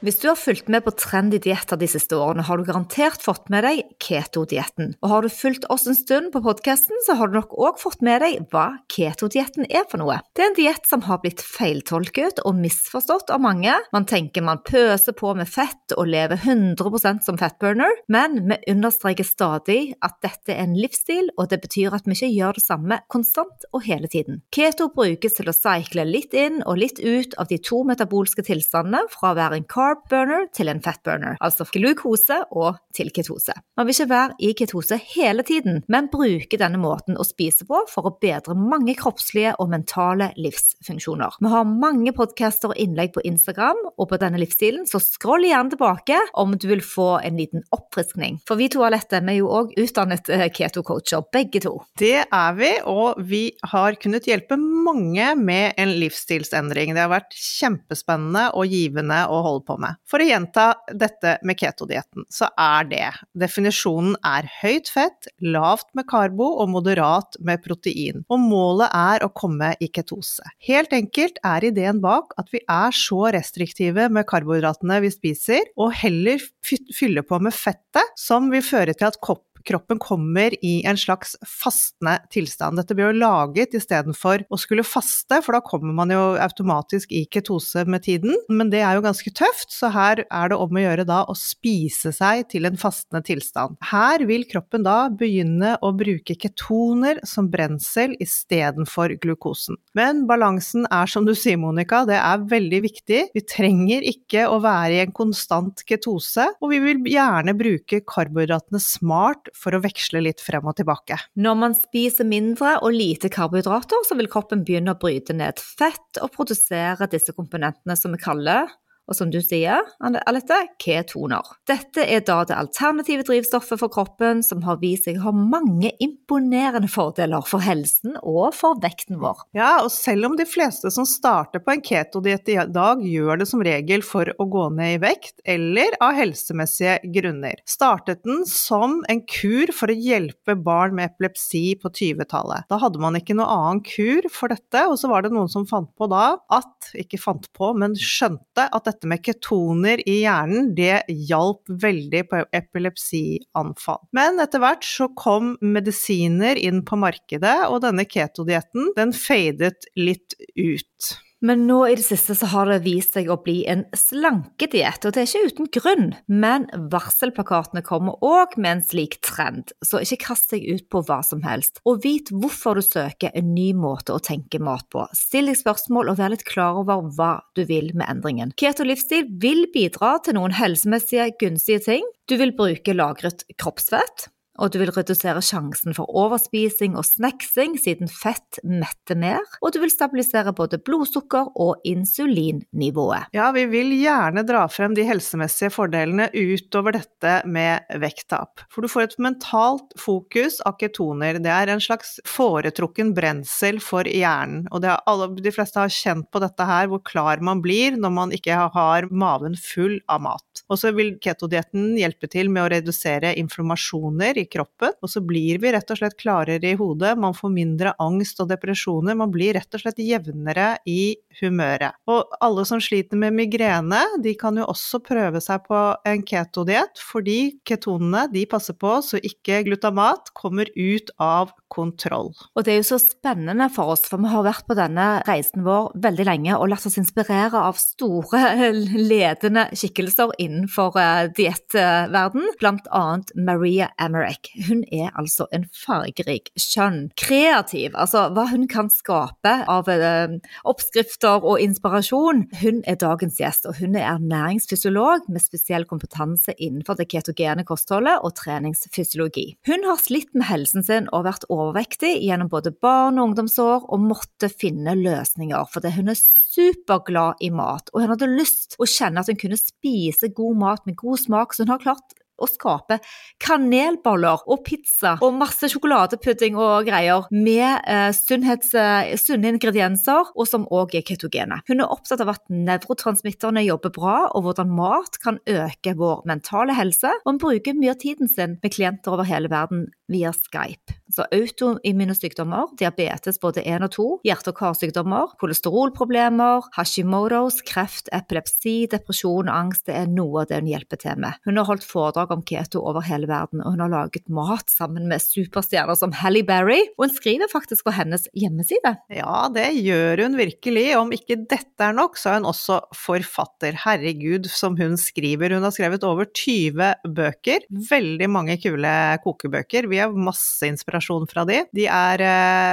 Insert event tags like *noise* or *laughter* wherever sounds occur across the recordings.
Hvis du har fulgt med på trendy dietter de siste årene, har du garantert fått med deg keto-dietten. Og har du fulgt oss en stund på podkasten, så har du nok òg fått med deg hva keto-dietten er for noe. Det er en diett som har blitt feiltolket og misforstått av mange. Man tenker man pøser på med fett og lever 100% som fatburner, men vi understreker stadig at dette er en livsstil, og det betyr at vi ikke gjør det samme konstant og hele tiden. Keto brukes til å cykle litt inn og litt ut av de to metabolske tilstandene fra å være en carb carb burner til en fat burner, altså glukose og til ketose. Man vil ikke være i ketose hele tiden, men bruke denne måten å spise på for å bedre mange kroppslige og mentale livsfunksjoner. Vi har mange podcaster og innlegg på Instagram og på denne livsstilen, så scroll gjerne tilbake om du vil få en liten oppfriskning. For vi to Alette, vi er jo òg utdannet eh, keto-coacher, begge to. Det er vi, og vi har kunnet hjelpe mange med en livsstilsendring. Det har vært kjempespennende og givende å holde på med. For å gjenta dette med ketodietten, så er det Definisjonen er høyt fett, lavt med karbo og moderat med protein. Og målet er å komme i ketose. Helt enkelt er ideen bak at vi er så restriktive med karbohydratene vi spiser, og heller fyller på med fettet, som vil føre til at kopp kroppen kommer i en slags fastende tilstand. Dette blir jo laget istedenfor å skulle faste, for da kommer man jo automatisk i ketose med tiden. Men det er jo ganske tøft, så her er det om å gjøre da å spise seg til en fastende tilstand. Her vil kroppen da begynne å bruke ketoner som brensel istedenfor glukosen. Men balansen er som du sier, Monica, det er veldig viktig. Vi trenger ikke å være i en konstant ketose, og vi vil gjerne bruke karbohydratene smart for å veksle litt frem og tilbake. Når man spiser mindre og lite karbohydrater, så vil kroppen begynne å bryte ned fett og produsere disse komponentene som vi kaller og som du sier, Alette, ketoner. Dette er da det alternative drivstoffet for kroppen som har vist seg å ha mange imponerende fordeler for helsen og for vekten vår. Ja, og selv om de fleste som starter på en ketodiett i dag, gjør det som regel for å gå ned i vekt eller av helsemessige grunner, startet den som en kur for å hjelpe barn med epilepsi på 20-tallet. Da hadde man ikke noe annen kur for dette, og så var det noen som fant på da at, ikke fant på, men skjønte at dette dette med ketoner i hjernen, det hjalp veldig på epilepsianfall. Men etter hvert så kom medisiner inn på markedet, og denne ketodietten, den fadet litt ut. Men nå i det siste så har det vist seg å bli en slankediett, og det er ikke uten grunn. Men varselplakatene kommer òg med en slik trend, så ikke kast deg ut på hva som helst. Og vit hvorfor du søker en ny måte å tenke mat på. Still deg spørsmål og vær litt klar over hva du vil med endringen. Keto livsstil vil bidra til noen helsemessige gunstige ting. Du vil bruke lagret kroppsfett og du vil redusere sjansen for overspising og snacksing siden fett metter mer, og du vil stabilisere både blodsukker og insulinnivået. Ja, vi vil gjerne dra frem de helsemessige fordelene utover dette med vekttap. For du får et mentalt fokus av ketoner. Det er en slags foretrukken brensel for hjernen, og alle, de fleste har kjent på dette her, hvor klar man blir når man ikke har maven full av mat. Og så vil ketodietten hjelpe til med å redusere inflammasjoner i kroppen, og så blir vi rett og slett klarere i hodet, man får mindre angst og depresjoner, man blir rett og slett jevnere i humøret. Og alle som sliter med migrene, de kan jo også prøve seg på en ketodiett, fordi ketonene de passer på så ikke glutamat kommer ut av kontroll. Og det er jo så spennende for oss, for vi har vært på denne reisen vår veldig lenge og latt oss inspirere av store, *laughs* ledende skikkelser innenfor uh, diettverden, annet Maria Emmerich. Hun er altså en fargerik, skjønn, kreativ, altså hva hun kan skape av uh, oppskrifter og inspirasjon. Hun er dagens gjest, og hun er ernæringsfysiolog med spesiell kompetanse innenfor det ketogene kostholdet og treningsfysiologi. Hun har slitt med helsen sin og vært overvektig gjennom både barn- og ungdomsår, og måtte finne løsninger, fordi hun er superglad i mat, og hun hadde lyst å kjenne at hun kunne spise god mat med god smak, så hun har klart å skape kanelboller og pizza og masse sjokoladepudding og greier med eh, eh, sunne ingredienser, og som òg er ketogene. Hun er opptatt av at nevrotransmitterne jobber bra, og hvordan mat kan øke vår mentale helse, og hun bruker mye av tiden sin med klienter over hele verden via Skype. Så autoimmune sykdommer, diabetes både 1 og 2, hjerte- og karsykdommer, kolesterolproblemer, Hashimotos, kreft, epilepsi, depresjon og angst, det er noe av det hun hjelper til med. Hun har holdt foredrag om keto over hele verden, og hun har laget mat sammen med superstjerner som Halle Berry, og hun skriver faktisk på hennes hjemmeside. Ja, det gjør hun virkelig. Om ikke dette er nok, så er hun også forfatter. Herregud, som hun skriver. Hun har skrevet over 20 bøker. Veldig mange kule kokebøker. Vi har masse inspirasjon fra de. De er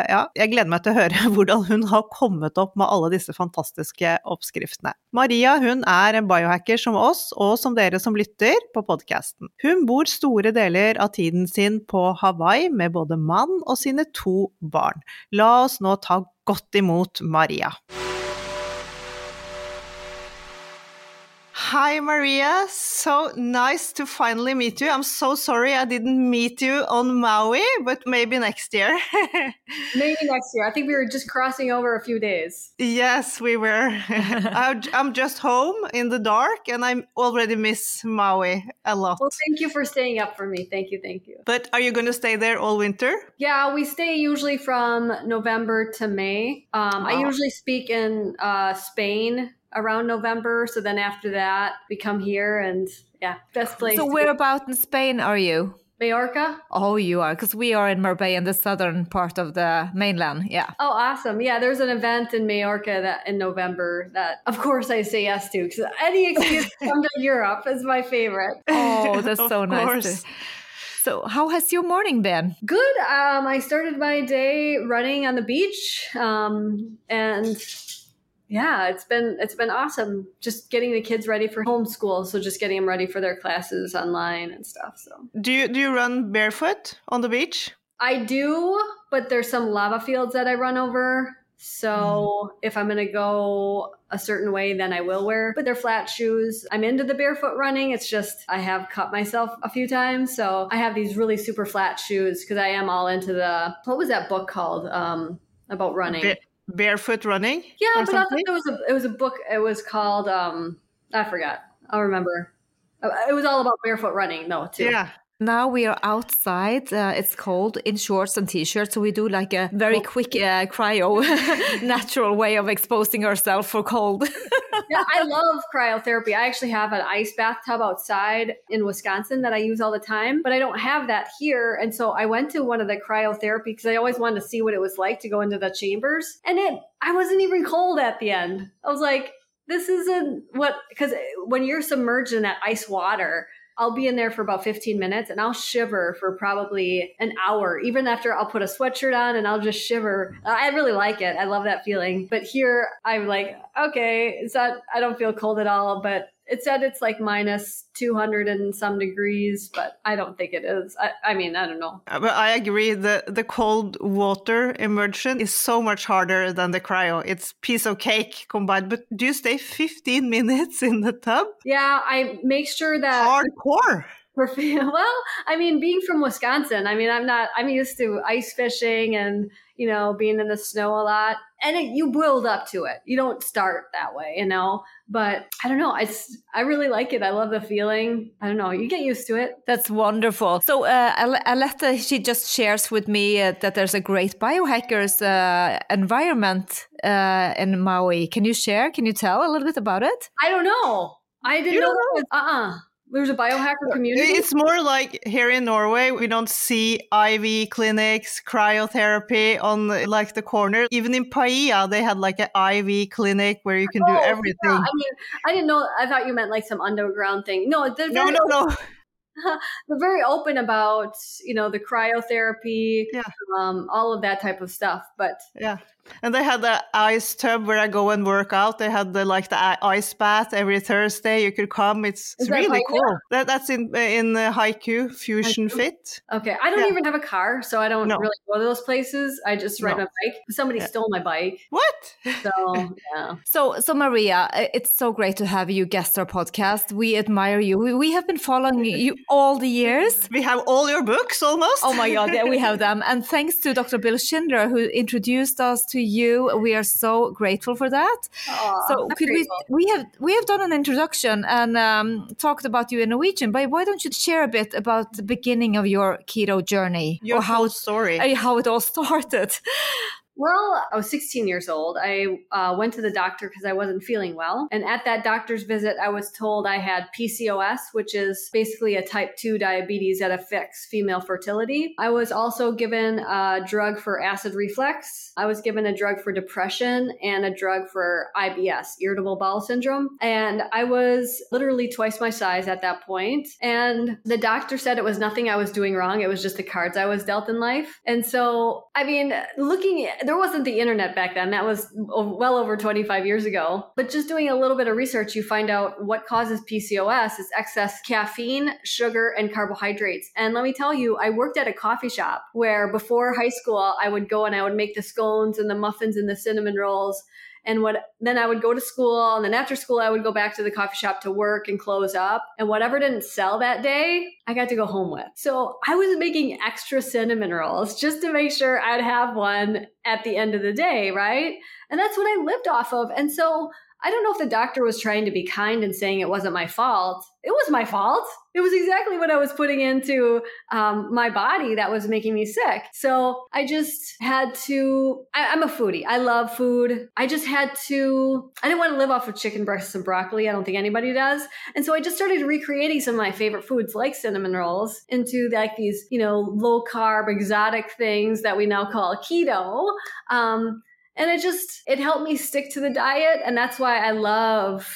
Ja, jeg gleder meg til å høre *laughs* hvordan hun har kommet opp med alle disse fantastiske oppskriftene. Maria hun er en biohacker som oss, og som dere som lytter på podkasten. Hun bor store deler av tiden sin på Hawaii med både mann og sine to barn. La oss nå ta godt imot Maria. Hi, Maria. So nice to finally meet you. I'm so sorry I didn't meet you on Maui, but maybe next year. *laughs* maybe next year. I think we were just crossing over a few days. Yes, we were. *laughs* I'm just home in the dark and I already miss Maui a lot. Well, thank you for staying up for me. Thank you. Thank you. But are you going to stay there all winter? Yeah, we stay usually from November to May. Um, I usually speak in uh, Spain around November. So then after that, we come here and yeah, best place. So where about in Spain are you? Majorca. Oh, you are because we are in Marbella in the southern part of the mainland. Yeah. Oh, awesome! Yeah, there's an event in Majorca that in November that, of course, I say yes to because any excuse to come to *laughs* Europe is my favorite. Oh, that's so nice. So, how has your morning been? Good. Um, I started my day running on the beach, um, and yeah, it's been it's been awesome just getting the kids ready for homeschool, so just getting them ready for their classes online and stuff. So Do you do you run barefoot on the beach? I do, but there's some lava fields that I run over. So Mm. if I'm gonna go a certain way, then I will wear. But they're flat shoes. I'm into the barefoot running. It's just I have cut myself a few times, so I have these really super flat shoes because I am all into the what was that book called um, about running? Ba- barefoot running? Yeah, but I thought it was a it was a book. It was called um I forgot. I'll remember. Uh, It was all about barefoot running though too. Yeah. Now we are outside. Uh, it's cold in shorts and t-shirts, so we do like a very quick uh, cryo, *laughs* natural way of exposing ourselves for cold. *laughs* yeah, I love cryotherapy. I actually have an ice bathtub outside in Wisconsin that I use all the time, but I don't have that here. And so I went to one of the cryotherapy because I always wanted to see what it was like to go into the chambers. And it I wasn't even cold at the end. I was like, this isn't what because when you're submerged in that ice water, I'll be in there for about 15 minutes and I'll shiver for probably an hour. Even after I'll put a sweatshirt on and I'll just shiver. I really like it. I love that feeling. But here I'm like, okay, it's not, I don't feel cold at all, but it said it's like minus 200 and some degrees, but I don't think it is. I, I mean, I don't know. Uh, But I agree. The the cold water immersion is so much harder than the cryo. It's piece of cake combined. But do you stay 15 *laughs* minutes in the tub? Yeah, I make sure that Hardcore. *laughs* Well, I mean, being from Wisconsin, I mean, I'm not, I'm used to ice fishing and, you know, being in the snow a lot. and it, you build up to it. You don't start that way, you know. But I don't know. I, I really like it. I love the feeling. I don't know. You get used to it. That's wonderful. So, uh, Ale- Aletta, she just shares with me uh, that there's a great biohackers uh, environment uh, in Maui. Can you share? Can you tell a little bit about it? I don't know. I didn't You know. don't Uh uh There's a biohacker community. It's more like here in Norway, we don't see IV clinics, cryotherapy on like the corner. Even in Paia, they had like an IV clinic where you can do Oh, everything. yeah. I mean, I didn't know. I thought you meant like some underground thing. No, they're No, very, no, no. *laughs* they're very open about you know the cryotherapy, Yeah. um, all of that type of stuff. But Yeah. And they had the ice tub where I go and work out. They had the like the ice bath every Thursday. You could come. It's, it's really cool. That, that's in in the Haiku Fusion Haiku? Fit. okay, I don't Yeah. even have a car, so I don't No. really go to those places. I just ride No. my bike. Somebody Yeah. stole my bike, What? so yeah. *laughs* So, so Maria, uh, it's so great to have you guest our podcast. We admire you. We, we have been following *laughs* you all the years. We have all your books almost. Oh my God, yeah, we have *laughs* them. And thanks to Dr. Bill Schindler, who introduced us to you. We are so grateful for that. Aw, so could we grateful. we have we have done an introduction and um, talked about you in Norwegian, but why don't you share a bit about the beginning of your keto journey your or how story. uh, how it all *laughs* started? Well, I was 16 years old. I uh, went to the doctor because I wasn't feeling well. And at that doctor's visit, I was told I had PCOS, which is basically a type 2 diabetes that affects female fertility. I was also given a drug for acid reflux. I was given a drug for depression and a drug for IBS, irritable bowel syndrome. And I was literally twice my size at that point. And the doctor said it was nothing I was doing wrong. It was just the cards I was dealt in life. And so, I mean, looking at, there wasn't the internet back then. That was well over 25 years ago. But just doing a little bit of research, you find out what causes PCOS is excess caffeine, sugar, and carbohydrates. And let me tell you, I worked at a coffee shop where before high school, I would go and I would make the scones and the muffins and the cinnamon rolls. And what then I would go to school, and then after school I would go back to the coffee shop to work and close up. And whatever didn't sell that day, I got to go home with. So I was making extra cinnamon rolls just to make sure I'd have one at the end of the day, right? And that's what I lived off of. And so I don't know if the doctor was trying to be kind and saying it wasn't my fault. It was my fault. It was exactly what I was putting into um, my body that was making me sick. So I just had to. I, I'm a foodie. I love food. I just had to. I didn't want to live off of chicken breasts and broccoli. I don't think anybody does. And so I just started recreating some of my favorite foods, like cinnamon rolls, into like these, you know, low carb, exotic things that we now call keto. Um, and it just it helped me stick to the diet and that's why i love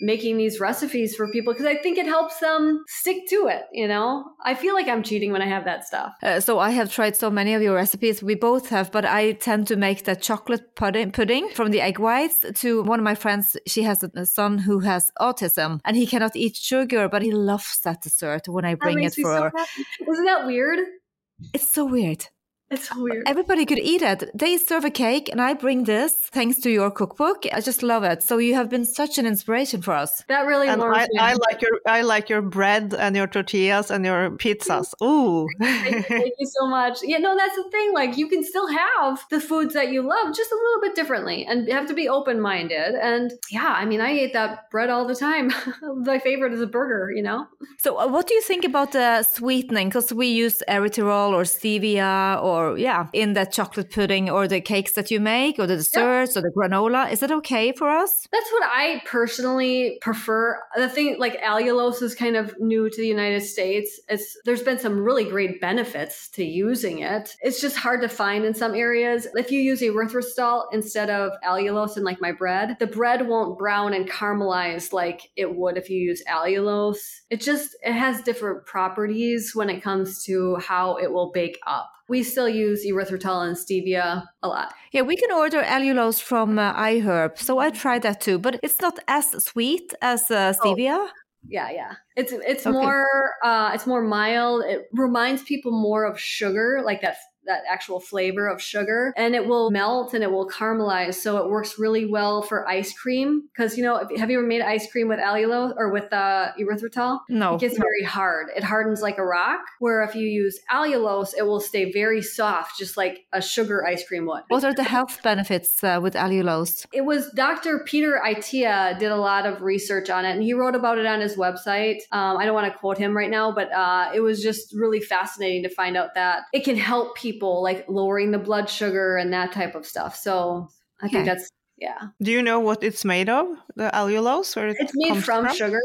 making these recipes for people because i think it helps them stick to it you know i feel like i'm cheating when i have that stuff Uh, so I have tried so many of your recipes. We both have, but I tend to make the chocolate pudding, pudding from the egg whites. To one of my friends, she has a, son who has autism, and he cannot eat sugar, but he loves that dessert when I bring it for so her. isn't that weird It's so weird. It's so weird Everybody could eat it. They serve a cake, and I bring this thanks to your cookbook. I just love it. So you have been such an inspiration for us. that really and I, I like your I like your bread and your tortillas and your pizzas. *laughs* Ooh. Thank, thank you so much. Yeah, no, that's the thing. Like, you can still have the foods that you love just a little bit differently and you have to be open minded. And yeah, I mean, I ate that bread all the time. *laughs* My favorite is a burger, you know? So, uh, what do you think about the sweetening? Because we use erythritol or stevia, or yeah, in the chocolate pudding or the cakes that you make, or the desserts or the granola. Is it okay for us? That's what I personally prefer. The thing, like allulose, is kind of new to the United States. It's there's been some really great benefits to using it. It's just hard to find in some areas. If you use erythritol instead of allulose in like my bread, the bread won't brown and caramelize like it would if you use allulose. It just it has different properties when it comes to how it will bake up. We still use erythritol and stevia a lot. Yeah, we can order allulose from uh, iHerb. So I tried that too, but it's not as sweet as uh, stevia. Yeah, yeah. It's it's Okay. more uh it's more mild. It reminds people more of sugar, like that that actual flavor of sugar and it will melt and it will caramelize. So it works really well for ice cream. Cause you know, have you ever made ice cream with allulose or with uh, erythritol? No. It gets very hard. It hardens like a rock. Where if you use allulose, it will stay very soft, just like a sugar ice cream would. What are the health benefits uh, with allulose? It was Dr. Peter Attia did a lot of research on it, and he wrote about it on his website. Um, I don't want to quote him right now, but uh, it was just really fascinating to find out that it can help people, like lowering the blood sugar and that type of stuff. So I think that's yeah. Do you know what it's made of? The allulose, or it It's made comes from sugar.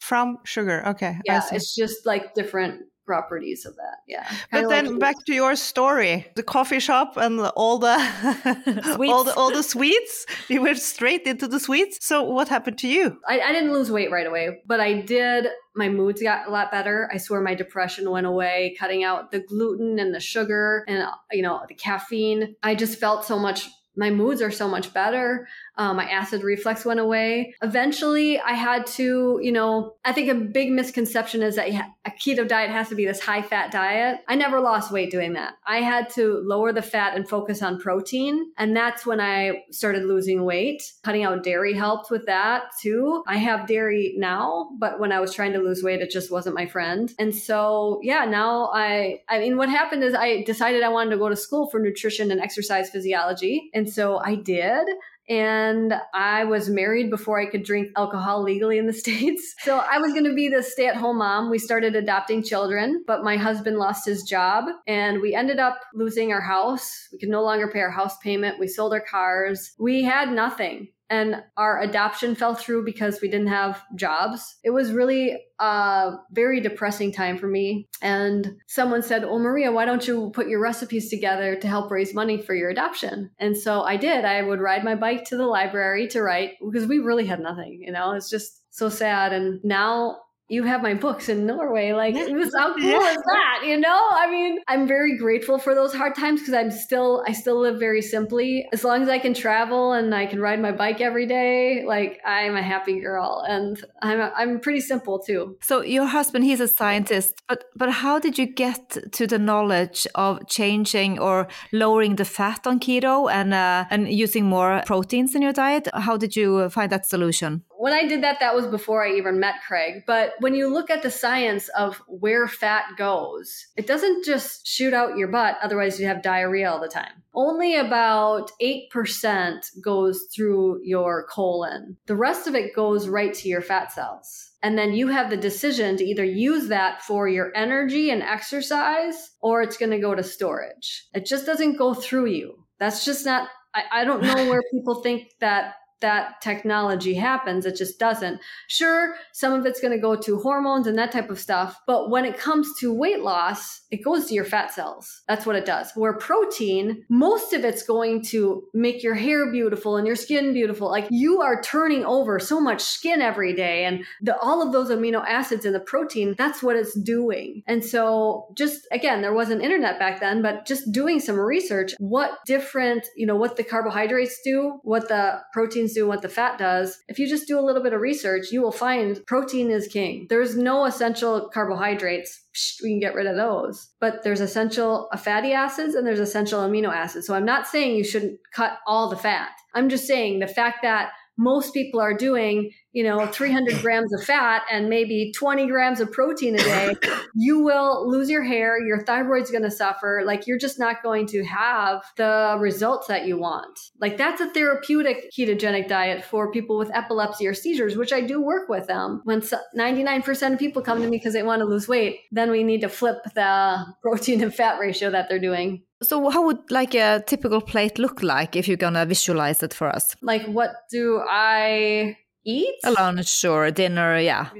From sugar. Okay. Yeah, it's just like different properties of that. Yeah. But then like- back to your story, the coffee shop and all the *laughs* all the all the *laughs* sweets. You went straight into the sweets. So what happened to you? I, I didn't lose weight right away, but I did. My moods got a lot better. I swear my depression went away, cutting out the gluten and the sugar and, you know, the caffeine. I just felt so much. My moods are so much better. Um, my acid reflux went away. Eventually, I had to, you know, I think a big misconception is that a keto diet has to be this high fat diet. I never lost weight doing that. I had to lower the fat and focus on protein. And that's when I started losing weight. Cutting out dairy helped with that too. I have dairy now, but when I was trying to lose weight, it just wasn't my friend. And so, yeah, now I, I mean, what happened is I decided I wanted to go to school for nutrition and exercise physiology. And so I did. And I was married before I could drink alcohol legally in the *laughs* States. So I was going to be the stay at home mom. We started adopting children, but my husband lost his job and we ended up losing our house. We could no longer pay our house payment. We sold our cars. We had nothing. And our adoption fell through because we didn't have jobs. It was really a very depressing time for me. And someone said, Oh, Maria, why don't you put your recipes together to help raise money for your adoption? And so I did. I would ride my bike to the library to write because we really had nothing, you know, it's just so sad. And now you have my books in Norway. Like, it was how cool is that? You know, I mean, I'm very grateful for those hard times because I'm still, I still live very simply. As long as I can travel and I can ride my bike every day, like I'm a happy girl, and I'm I'm pretty simple too. So your husband, he's a scientist, but but how did you get to the knowledge of changing or lowering the fat on keto and uh, and using more proteins in your diet? How did you find that solution? When I did that, that was before I even met Craig. But when you look at the science of where fat goes, it doesn't just shoot out your butt, otherwise, you have diarrhea all the time. Only about 8% goes through your colon. The rest of it goes right to your fat cells. And then you have the decision to either use that for your energy and exercise, or it's going to go to storage. It just doesn't go through you. That's just not, I, I don't know where *laughs* people think that that technology happens. It just doesn't. Sure, some of it's going to go to hormones and that type of stuff. But when it comes to weight loss, it goes to your fat cells. That's what it does. Where protein, most of it's going to make your hair beautiful and your skin beautiful. Like you are turning over so much skin every day and the, all of those amino acids in the protein, that's what it's doing. And so just again, there wasn't internet back then, but just doing some research, what different, you know, what the carbohydrates do, what the proteins do, what the fat does. If you just do a little bit of research, you will find protein is king. There's no essential carbohydrates. Psh, We can get rid of those, but there's essential uh, fatty acids and there's essential amino acids. So I'm not saying you shouldn't cut all the fat. I'm just saying the fact that most people are doing, you know, 300 grams of fat and maybe 20 grams of protein a day, *coughs* you will lose your hair, your thyroid's going to suffer. Like you're just not going to have the results that you want. Like that's a therapeutic ketogenic diet for people with epilepsy or seizures, which I do work with them. When 99% of people come to me because they want to lose weight, then we need to flip the protein and fat ratio that they're doing. So how would like a typical plate look like if you're gonna visualize it for us? Like what do I eat? A lunch or dinner, yeah.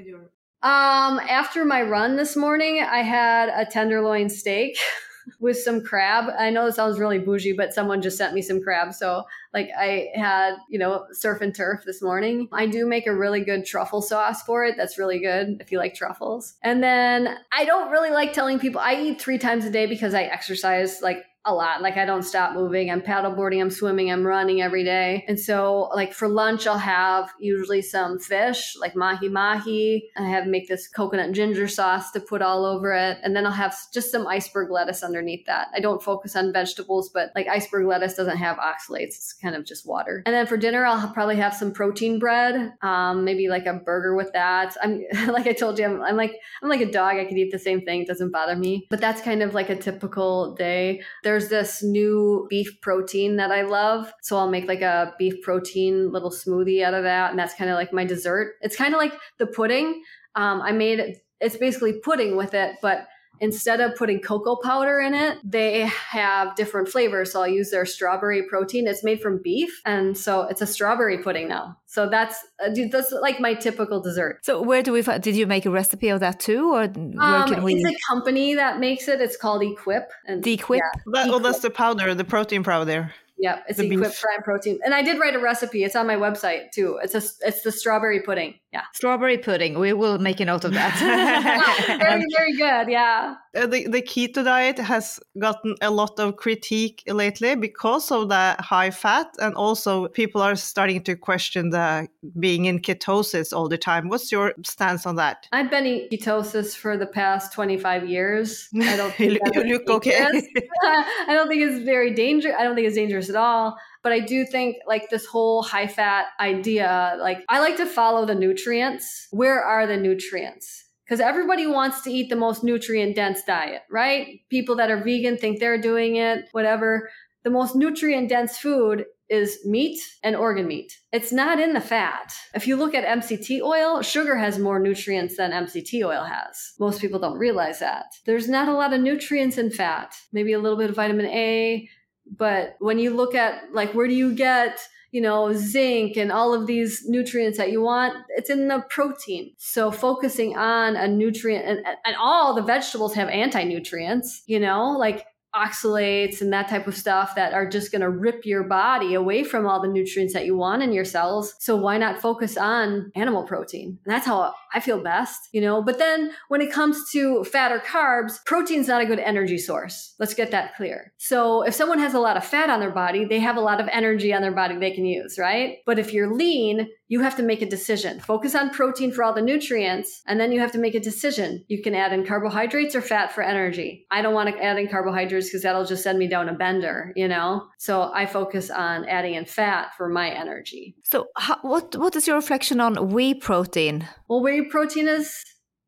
Um, after my run this morning, I had a tenderloin steak *laughs* with some crab. I know it sounds really bougie, but someone just sent me some crab. So, like, I had, you know, surf and turf this morning. I do make a really good truffle sauce for it. That's really good if you like truffles. And then I don't really like telling people I eat three times a day because I exercise like a lot. Like I don't stop moving. I'm paddleboarding, I'm swimming, I'm running every day. And so like for lunch, I'll have usually some fish, like mahi mahi. I have make this coconut ginger sauce to put all over it. And then I'll have just some iceberg lettuce underneath that. I don't focus on vegetables, but like iceberg lettuce doesn't have oxalates. It's kind of just water. And then for dinner, I'll probably have some protein bread, um, maybe like a burger with that. I'm *laughs* like I told you, I'm, I'm like I'm like a dog. I could eat the same thing. It doesn't bother me. But that's kind of like a typical day. There's this new beef protein that I love. So I'll make like a beef protein little smoothie out of that. And that's kind of like my dessert. It's kind of like the pudding. Um, I made it it's basically pudding with it, but instead of putting cocoa powder in it, they have different flavors. So I'll use their strawberry protein. It's made from beef. And so it's a strawberry pudding now. So that's uh, that's like my typical dessert. So where do we find, did you make a recipe of that too? Or where Um, can we? It's a company that makes it. It's called Equip. And Dequip? Yeah, That, oh, Equip. that's the powder, the protein powder. Yeah, it's The Equip beef. Prime Protein. And I did write a recipe. It's on my website too. It's a it's the strawberry pudding. Yeah. Strawberry pudding. We will make a note of that. *laughs* very, very good. Yeah. Uh, the, the keto diet has gotten a lot of critique lately because of the high fat, and also people are starting to question the being in ketosis all the time. What's your stance on that? I've been in ketosis for the past 25 years. I don't *laughs* think that's you look okay. *laughs* I don't think it's very dangerous. I don't think it's dangerous at all. But I do think like this whole high fat idea, like I like to follow the nutrients. Where are the nutrients? Because everybody wants to eat the most nutrient dense diet, right? People that are vegan think they're doing it, whatever. The most nutrient dense food is meat and organ meat. It's not in the fat. If you look at MCT oil, sugar has more nutrients than MCT oil has. Most people don't realize that. There's not a lot of nutrients in fat, maybe a little bit of vitamin A, but when you look at like where do you get you know zinc and all of these nutrients that you want it's in the protein. So focusing on a nutrient and, and all the vegetables have anti-nutrients you know? Like oxalates and that type of stuff that are just going to rip your body away from all the nutrients that you want in your cells. So why not focus on animal protein? And that's how I feel best, you know? But then when it comes to fat or carbs, protein's not a good energy source. Let's get that clear. So if someone has a lot of fat on their body, they have a lot of energy on their body they can use, right? But if you're lean, you have to make a decision. Focus on protein for all the nutrients, and then you have to make a decision. You can add in carbohydrates or fat for energy. I don't want to add in carbohydrates because that'll just send me down a bender, you know? So I focus on adding in fat for my energy. so how, what what is your reflection on whey protein? Well, whey protein is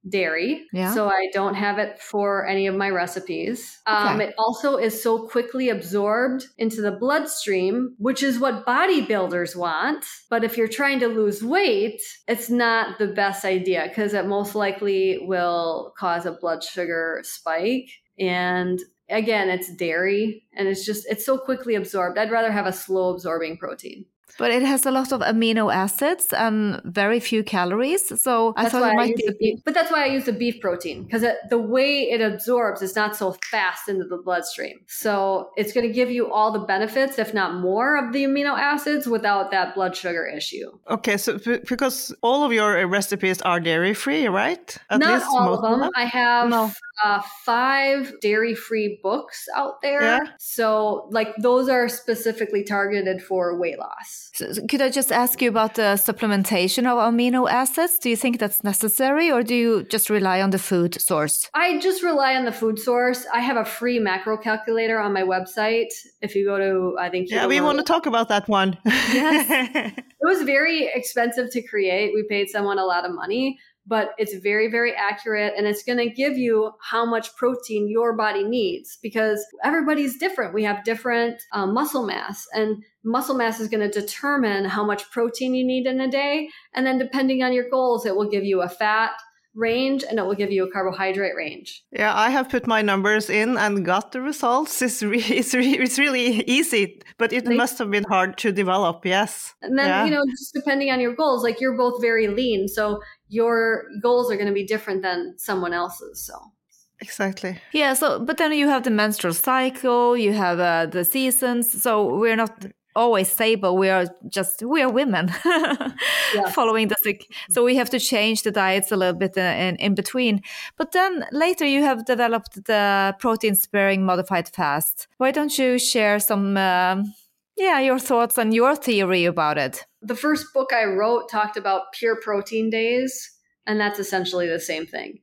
dairy. Yeah. So I don't have it for any of my recipes. Um, it also is so quickly absorbed into the bloodstream, which is what bodybuilders want. But if you're trying to lose weight, it's not the best idea because it most likely will cause a blood sugar spike. And again, it's dairy and it's just, it's so quickly absorbed. I'd rather have a slow absorbing protein. But it has a lot of amino acids and very few calories. So I That's thought why it I might use be. the beef, but that's why I use the beef protein because the way it absorbs is not so fast into the bloodstream. So it's going to give you all the benefits, if not more, of the amino acids without that blood sugar issue. Okay, so b- because all of your uh, recipes are dairy free, right? At not least all most of them. I have No. uh, five dairy-free books out there. Yeah. So like those are specifically targeted for weight loss. So- so Could I just ask you about the supplementation of amino acids? Do you think that's necessary, or do you just rely on the food source? I just rely on the food source. I have a free macro calculator on my website. If you go to, I think, Yeah, we want to talk about that one. yes. *laughs* It was very expensive to create. We paid someone a lot of money, but it's very, very accurate and it's going to give you how much protein your body needs because everybody's different. We have different um, muscle mass and muscle mass is going to determine how much protein you need in a day. And then depending on your goals, it will give you a fat range and it will give you a carbohydrate range. yeah, I have put my numbers in and got the results. *laughs* It's, re- it's, re- it's really easy, but it must have been hard to develop. Yes. And then, Yeah. you know, just depending on your goals, like you're both very lean. So your goals are going to be different than someone else's. So. Exactly. Yeah. So, but then you have the menstrual cycle, you have uh, the seasons. So we're not always stable we are just we are women *laughs* following the sick. So we have to change the diets a little bit uh, in, in between. But then later you have developed the protein sparing modified fast. Why don't you share some? Uh, yeah, your thoughts and your theory about it. The first book I wrote talked about pure protein days, and that's essentially the same thing.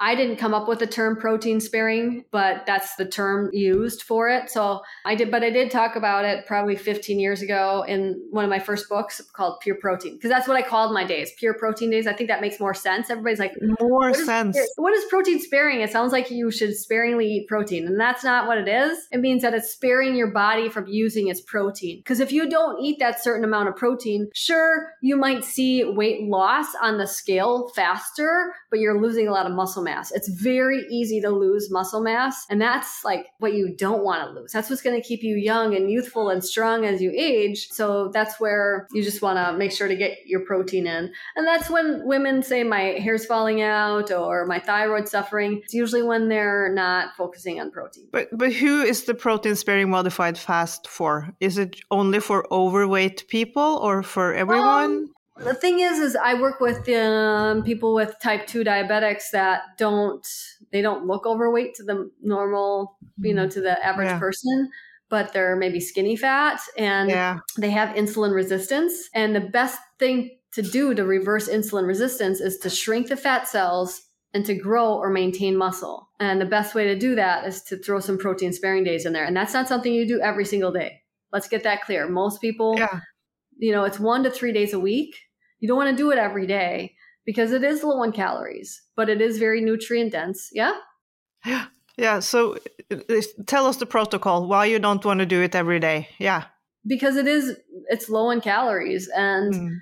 I didn't come up with the term protein sparing, but that's the term used for it. So I did, but I did talk about it probably 15 years ago in one of my first books called Pure Protein, because that's what I called my days, Pure Protein Days. I think that makes more sense. Everybody's like, more what sense. Is, what is protein sparing? It sounds like you should sparingly eat protein. And that's not what it is. It means that it's sparing your body from using its protein. Because if you don't eat that certain amount of protein, sure, you might see weight loss on the scale faster, but you're losing a lot of muscle mass. It's very easy to lose muscle mass. And that's like what you don't want to lose. That's what's going to keep you young and youthful and strong as you age. So that's where you just want to make sure to get your protein in. And that's when women say my hair's falling out or my thyroid suffering. It's usually when they're not focusing on protein. But but who is the protein sparing modified fast for? Is it only for overweight people or for everyone? Um, the thing is is i work with um, people with type 2 diabetics that don't they don't look overweight to the normal you know to the average Yeah. person but they're maybe skinny fat and yeah. they have insulin resistance and the best thing to do to reverse insulin resistance is to shrink the fat cells and to grow or maintain muscle and the best way to do that is to throw some protein sparing days in there and that's not something you do every single day let's get that clear most people Yeah. you know, it's one to three days a week. You don't want to do it every day because it is low in calories, but it is very nutrient dense. Yeah. Yeah. *gasps* Yeah. So uh, uh, tell us the protocol why you don't want to do it every day. Yeah. Because it is, it's low in calories and, Mm.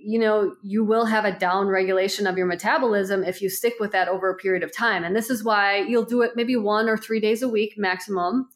you know, you will have a down regulation of your metabolism if you stick with that over a period of time. And this is why you'll do it maybe one or three days a week maximum.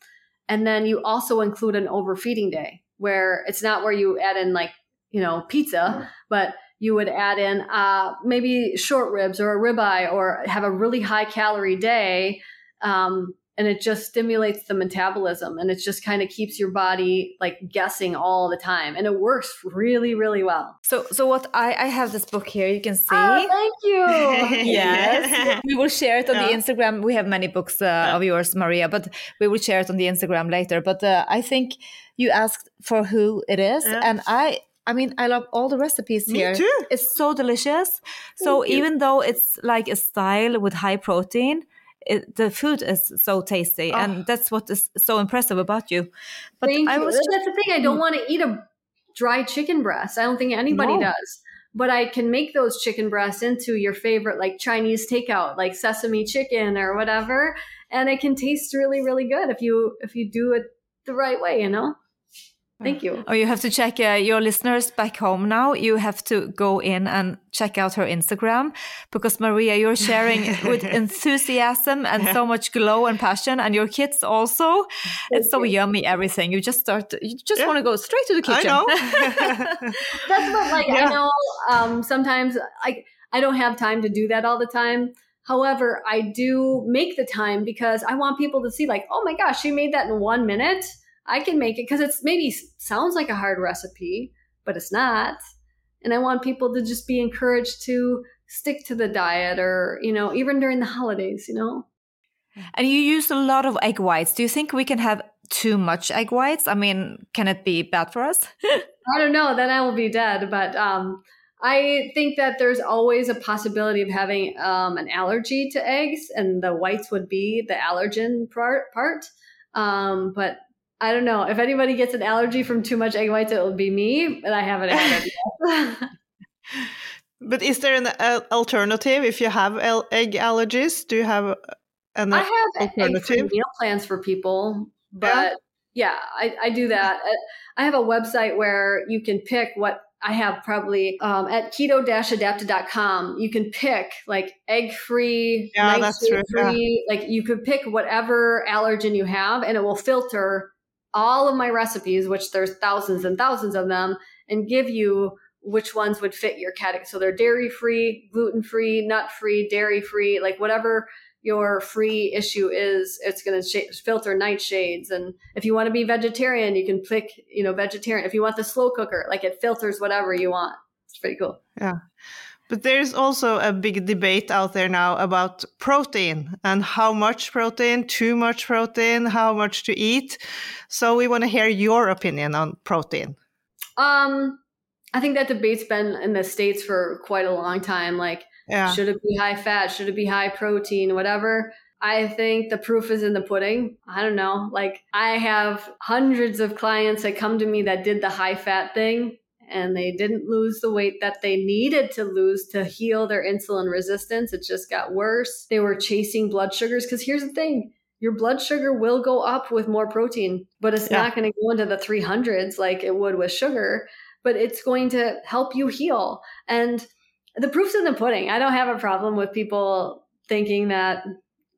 And then you also include an overfeeding day where it's not where you add in like, you know, pizza, but you would add in uh, maybe short ribs or a ribeye or have a really high calorie day. Um, and it just stimulates the metabolism and it just kind of keeps your body like guessing all the time. And it works really, really well. So, so what I, I have this book here. You can see. Oh, thank you. *laughs* yes *laughs* we will share it on the instagram we have many books uh, of yours maria but we will share it on the instagram later but uh, i think you asked for who it is Yeah. and i i mean i love all the recipes Me here too. it's so delicious so even though it's like a style with high protein it, the food is so tasty Oh. and that's what is so impressive about you but Thank i you. was That's the thing. I don't want to eat a dry chicken breast. I don't think anybody No. does. But I can make those chicken breasts into your favorite, like Chinese takeout, like sesame chicken or whatever, and it can taste really, really good if you if you do it the right way. You know. Thank you. Oh, you have to check uh, your listeners back home now. You have to go in and check out her Instagram because Maria, you're sharing with *laughs* enthusiasm and so much glow and passion, and your kids also. It's so yummy, everything. You just start, you just Yeah. want to go straight to the kitchen. I kitchen. know. *laughs* *laughs* That's what like Yeah. I know um sometimes I I don't have time to do that all the time. However, I do make the time because I want people to see like, "Oh my gosh, she made that in 1 minute. I can make it" because it's maybe sounds like a hard recipe, but it's not. And I want people to just be encouraged to stick to the diet or, you know, even during the holidays, you know. and you use a lot of egg whites. Do you think we can have too much egg whites? I mean, can it be bad for us? *laughs* I don't know, then I will be dead. But um, I think that there's always a possibility of having um, an allergy to eggs, and the whites would be the allergen part. part. Um, but I don't know if anybody gets an allergy from too much egg whites, it will be me, and I haven't had it *laughs* but is there an alternative if you have egg allergies? Do you have an I have alternative? meal plans for people, but yeah, I, I do that. Uh, I have a website where you can pick what I have probably um, at keto-adapted.com. You can pick like egg free, Yeah, that's true, free. Like you could pick whatever allergen you have, and it will filter all of my recipes, which there's thousands and thousands of them, and give you which ones would fit your category. So they're dairy free, gluten free, nut free, dairy free, like whatever your free issue is it's going to sh- filter nightshades. And if you want to be vegetarian you can pick you know vegetarian if you want the slow cooker like it filters whatever you want. It's pretty cool. Yeah but there's also a big debate out there now about protein and how much protein, too much protein, how much to eat. So we want to hear your opinion on protein. Um, I think that debate's been in the states for quite a long time. Like, yeah. should it be high fat? Should it be high protein? Whatever. I think the proof is in the pudding. I don't know. Like, I have hundreds of clients that come to me that did the high fat thing and they didn't lose the weight that they needed to lose to heal their insulin resistance. It just got worse. They were chasing blood sugars because here's the thing your blood sugar will go up with more protein, but it's yeah. not going to go into the 300s like it would with sugar, but it's going to help you heal. And the proof's in the pudding. I don't have a problem with people thinking that,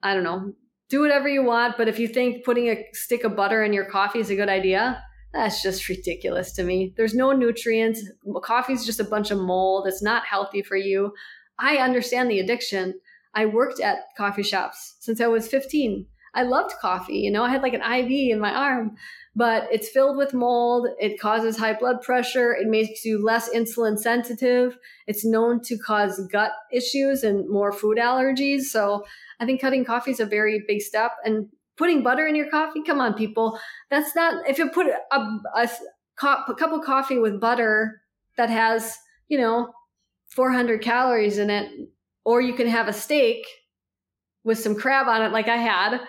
I don't know, do whatever you want, but if you think putting a stick of butter in your coffee is a good idea, that's just ridiculous to me. There's no nutrients. Coffee's just a bunch of mold. It's not healthy for you. I understand the addiction. I worked at coffee shops since I was 15. I loved coffee. You know, I had like an IV in my arm, but it's filled with mold. It causes high blood pressure. It makes you less insulin sensitive. It's known to cause gut issues and more food allergies. So I think cutting coffee is a very big step. And putting butter in your coffee? Come on people. That's not if you put a, a, a cup of coffee with butter that has you know 400 calories in it or you can have a steak with some crab on it like i had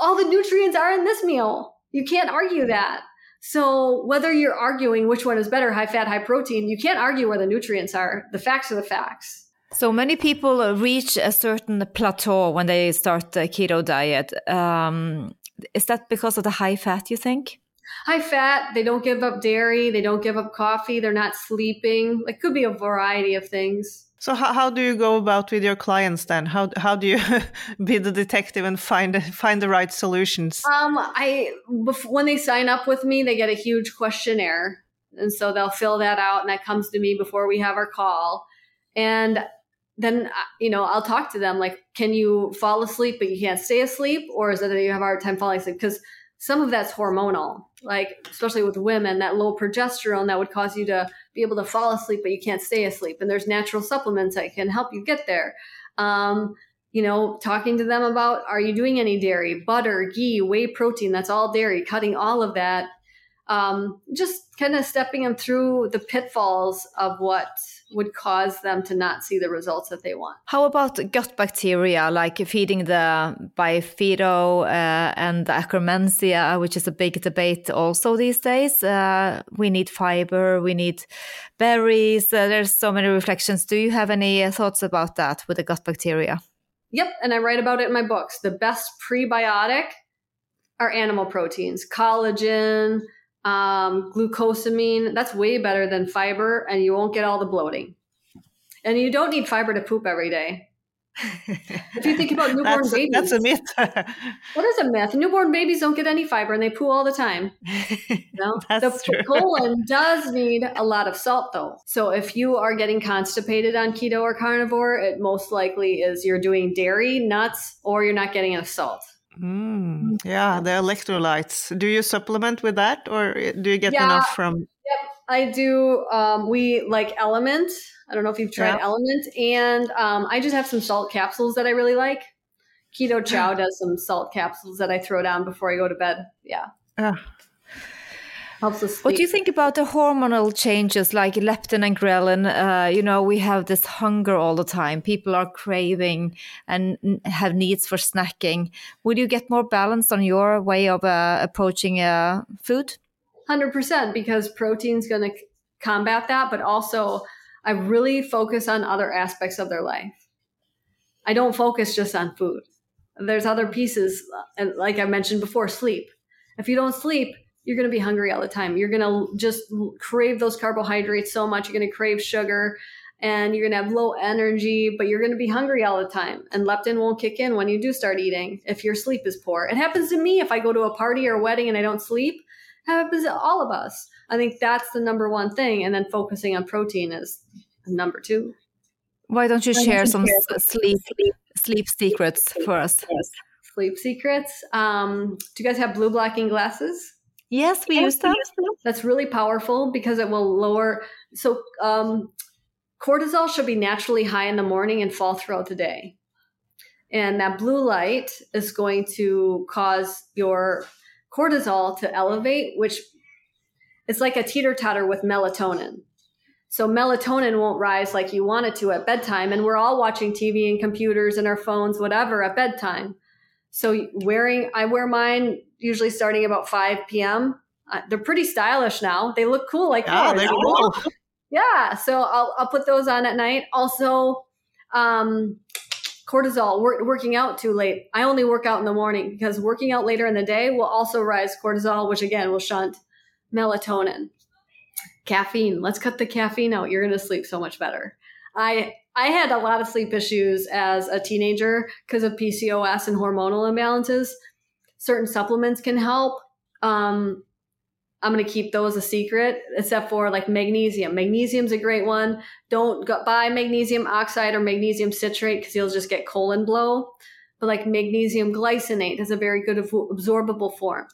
all the nutrients are in this meal. You can't argue that. So whether you're arguing which one is better high fat high protein you can't argue where the nutrients are. The facts are the facts so many people reach a certain plateau when they start the keto diet. Um, is that because of the high fat, you think? High fat, they don't give up dairy, they don't give up coffee, they're not sleeping. It could be a variety of things. So how, how do you go about with your clients then? How how do you *laughs* be the detective and find find the right solutions? Um, I when they sign up with me, they get a huge questionnaire, and so they'll fill that out, and that comes to me before we have our call. And then uh, you know I'll talk to them like, can you fall asleep but you can't stay asleep, or is it that you have a hard time falling asleep? Because some of that's hormonal, like especially with women, that low progesterone that would cause you to be able to fall asleep but you can't stay asleep. And there's natural supplements that can help you get there. Um, you know, talking to them about are you doing any dairy, butter, ghee, whey protein? That's all dairy. Cutting all of that um, just kind of stepping them through the pitfalls of what would cause them to not see the results that they want. How about gut bacteria, like feeding the Bifido uh, and the Akkermansia, which is a big debate also these days? Uh, we need fiber, we need berries. Uh, there's so many reflections. Do you have any thoughts about that with the gut bacteria? Yep, and I write about it in my books. The best prebiotic are animal proteins, collagen, um, glucosamine. That's way better than fiber, and you won't get all the bloating. And you don't need fiber to poop every day. *laughs* if you think about newborn that's, babies, that's a myth. *laughs* what is a myth? Newborn babies don't get any fiber and they poo all the time. *laughs* No, that's the true. colon does need a lot of salt though. So if you are getting constipated on keto or carnivore, it most likely is you're doing dairy, nuts, or you're not getting enough salt. Mm, yeah, the electrolytes. Do you supplement with that, or do you get yeah, enough from? Yep, I do. Um, we like Element. I don't know if you've tried yeah. Element, and um, I just have some salt capsules that I really like. Keto *gasps* Chow does some salt capsules that I throw down before I go to bed. Yeah. Uh, helps us. What do you think about the hormonal changes like leptin and ghrelin? Uh, you know, we have this hunger all the time. People are craving and have needs for snacking. Would you get more balanced on your way of uh, approaching uh, food? Hundred percent, because protein's going to combat that, but also I really focus on other aspects of their life. I don't focus just on food. There's other pieces, and like I mentioned before, sleep. If you don't sleep, you're going to be hungry all the time. You're going to just crave those carbohydrates so much. You're going to crave sugar and you're going to have low energy, but you're going to be hungry all the time. And leptin won't kick in when you do start eating if your sleep is poor. It happens to me if I go to a party or a wedding and I don't sleep. It happens to all of us. I think that's the number one thing. And then focusing on protein is number two. Why don't you share some s- sleep sleep secrets for us? Sleep secrets. Um, do you guys have blue blocking glasses? Yes, we use them. That's really powerful because it will lower. So, um, cortisol should be naturally high in the morning and fall throughout the day. And that blue light is going to cause your cortisol to elevate, which it's like a teeter totter with melatonin. So melatonin won't rise like you want it to at bedtime. And we're all watching TV and computers and our phones, whatever, at bedtime. So wearing, I wear mine usually starting about 5 p.m. Uh, they're pretty stylish now. They look cool like Yeah, they're cool. Yeah, so I'll I'll put those on at night. Also, um, cortisol. Wor- working out too late. I only work out in the morning because working out later in the day will also rise cortisol, which again will shunt melatonin. Caffeine. Let's cut the caffeine out. You're going to sleep so much better. I I had a lot of sleep issues as a teenager because of PCOS and hormonal imbalances. Certain supplements can help. Um, I'm going to keep those a secret, except for like magnesium. Magnesium's a great one. Don't go, buy magnesium oxide or magnesium citrate because you'll just get colon blow. But like magnesium glycinate is a very good absor- absorbable form.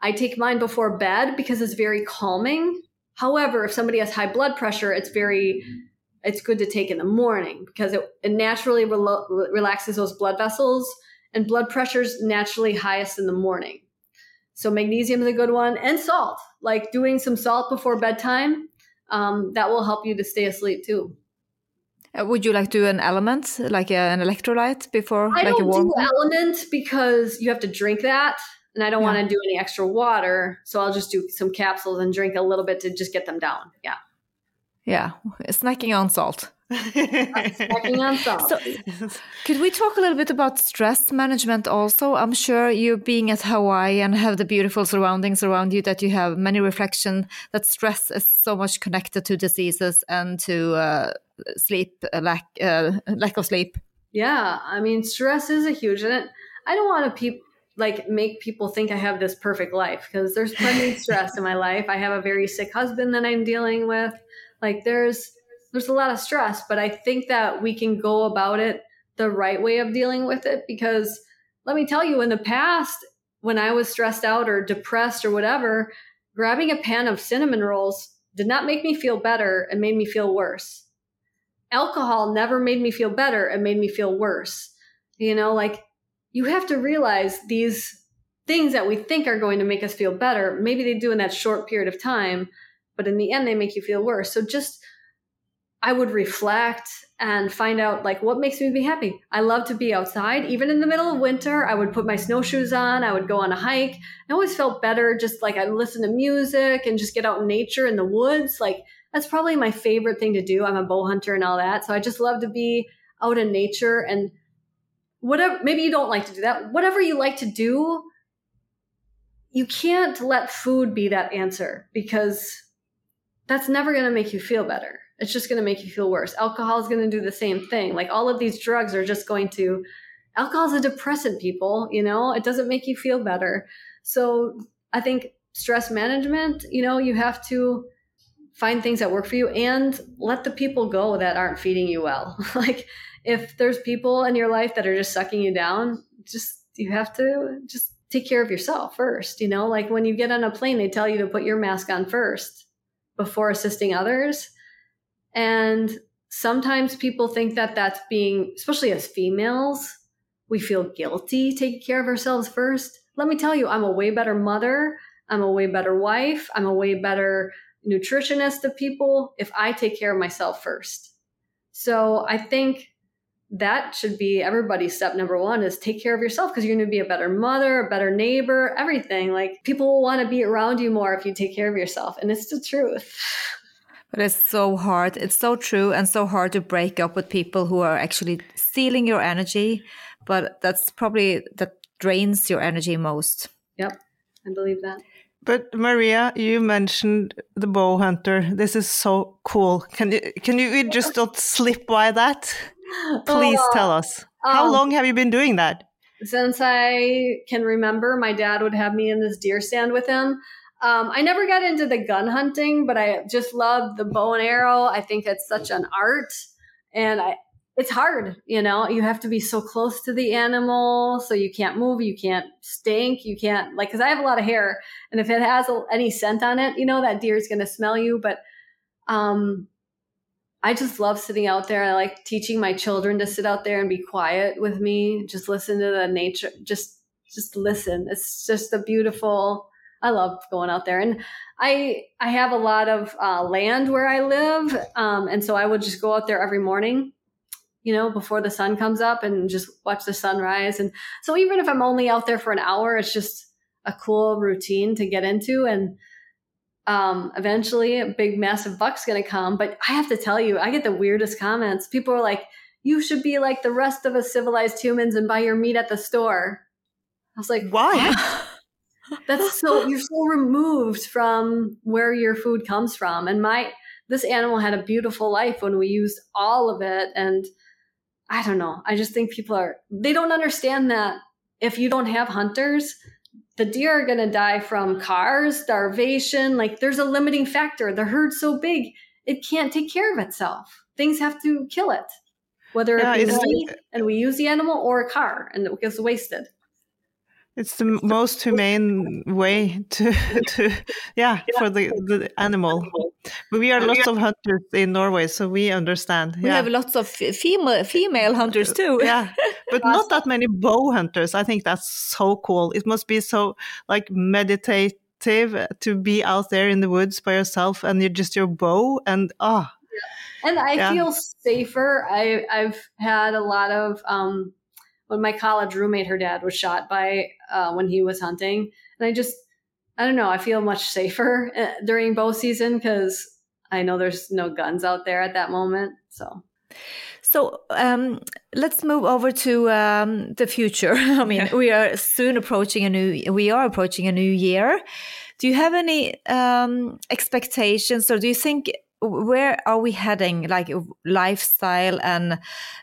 I take mine before bed because it's very calming. However, if somebody has high blood pressure, it's very it's good to take in the morning because it, it naturally relo- relaxes those blood vessels and blood pressure's naturally highest in the morning. So magnesium is a good one and salt, like doing some salt before bedtime. Um, that will help you to stay asleep too. Uh, would you like to do an element, like uh, an electrolyte, before, I like a don't warm? do element because you have to drink that, and I don't Yeah. want to do any extra water. So I'll just do some capsules and drink a little bit to just get them down. Yeah, Yeah, snacking on salt. snacking on salt. So, could we talk a little bit about stress management also? I'm sure you being at Hawaii and have the beautiful surroundings around you that you have many reflection that stress is so much connected to diseases and to uh, sleep uh, lack uh, lack of sleep. Yeah, I mean, stress is a huge, and I don't want to like make people think I have this perfect life because there's plenty of stress in my life. I have a very sick husband that I'm dealing with. Like there's there's a lot of stress, but I think that we can go about it the right way of dealing with it because let me tell you, in the past, when I was stressed out or depressed or whatever, grabbing a pan of cinnamon rolls did not make me feel better and made me feel worse. Alcohol never made me feel better it made me feel worse. You know like you have to realize these things that we think are going to make us feel better maybe they do in that short period of time but in the end they make you feel worse so just i would reflect and find out like what makes me be happy i love to be outside even in the middle of winter i would put my snowshoes on i would go on a hike i always felt better just like i listen to music and just get out in nature in the woods like that's probably my favorite thing to do. I'm a bow hunter and all that. So I just love to be out in nature and whatever, maybe you don't like to do that. Whatever you like to do, you can't let food be that answer because that's never going to make you feel better. It's just going to make you feel worse. Alcohol is going to do the same thing. Like all of these drugs are just going to, alcohol is a depressant, people, you know, it doesn't make you feel better. So I think stress management, you know, you have to, find things that work for you and let the people go that aren't feeding you well. *laughs* like if there's people in your life that are just sucking you down, just you have to just take care of yourself first, you know? Like when you get on a plane, they tell you to put your mask on first before assisting others. And sometimes people think that that's being especially as females, we feel guilty taking care of ourselves first. Let me tell you, I'm a way better mother, I'm a way better wife, I'm a way better nutritionist to people if I take care of myself first. So I think that should be everybody's step number one is take care of yourself because you're going to be a better mother, a better neighbor, everything. Like people will want to be around you more if you take care of yourself. And it's the truth. But it's so hard. It's so true and so hard to break up with people who are actually stealing your energy. But that's probably that drains your energy most. Yep. I believe that. But Maria, you mentioned the bow hunter. This is so cool. Can you can you just don't *laughs* slip by that? Please Oh, tell us. How um, long have you been doing that? Since I can remember, my dad would have me in this deer stand with him. Um, I never got into the gun hunting, but I just love the bow and arrow. I think it's such an art. and I, it's hard, you know, you have to be so close to the animal. So you can't move, you can't stink, you can't like, cause I have a lot of hair and if it has any scent on it, you know, that deer is going to smell you. But, um, I just love sitting out there. I like teaching my children to sit out there and be quiet with me, just listen to the nature, just, just listen. It's just a beautiful, I love going out there. And I, I have a lot of uh, land where I live. Um, and so I would just go out there every morning you know, before the sun comes up and just watch the sunrise. And so even if I'm only out there for an hour, it's just a cool routine to get into. And um, eventually a big massive buck's going to come. But I have to tell you, I get the weirdest comments. People are like, you should be like the rest of us civilized humans and buy your meat at the store. I was like, Why? *laughs* That's so, you're so removed from where your food comes from. And my, this animal had a beautiful life when we used all of it. And I don't know. I just think people are, they don't understand that if you don't have hunters, the deer are going to die from cars, starvation. Like there's a limiting factor. The herd's so big, it can't take care of itself. Things have to kill it, whether Yeah, it be it's- me and we use the animal or a car and it gets wasted. It's the most humane way to, *laughs* to yeah, for the, the animal. But we are lots of hunters in Norway, so we understand. We yeah. have lots of female female hunters too. yeah, *laughs* but not that many bow hunters. I think that's so cool. It must be so like meditative to be out there in the woods by yourself and you're just your bow and ah, and I Yeah. feel safer. I I've had a lot of um when my college roommate, her dad was shot by uh, when he was hunting, and I just I don't know. I feel much safer uh, during bow season because I know there's no guns out there at that moment. So So um, let's move over to um, the future. *laughs* I mean, we are soon approaching a new. We are approaching a new year. Do you have any um, expectations, or do you think where are we heading, like lifestyle and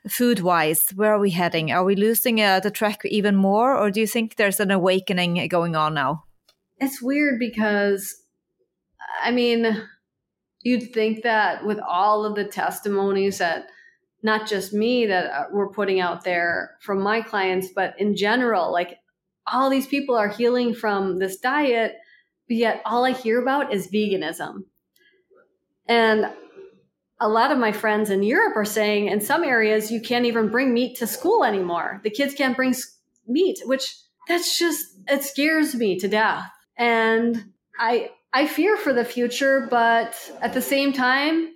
food wise? Where are we heading? Are we losing uh, the track even more, or do you think there's an awakening going on now? it's weird because I mean, you'd think that with all of the testimonies that not just me that uh, we're putting out there from my clients, but in general, like all these people are healing from this diet, but yet all I hear about is veganism. And a lot of my friends in Europe are saying in some areas you can't even bring meat to school anymore. The kids can't bring meat, which that's just it scares me to death. And I I fear for the future, but at the same time,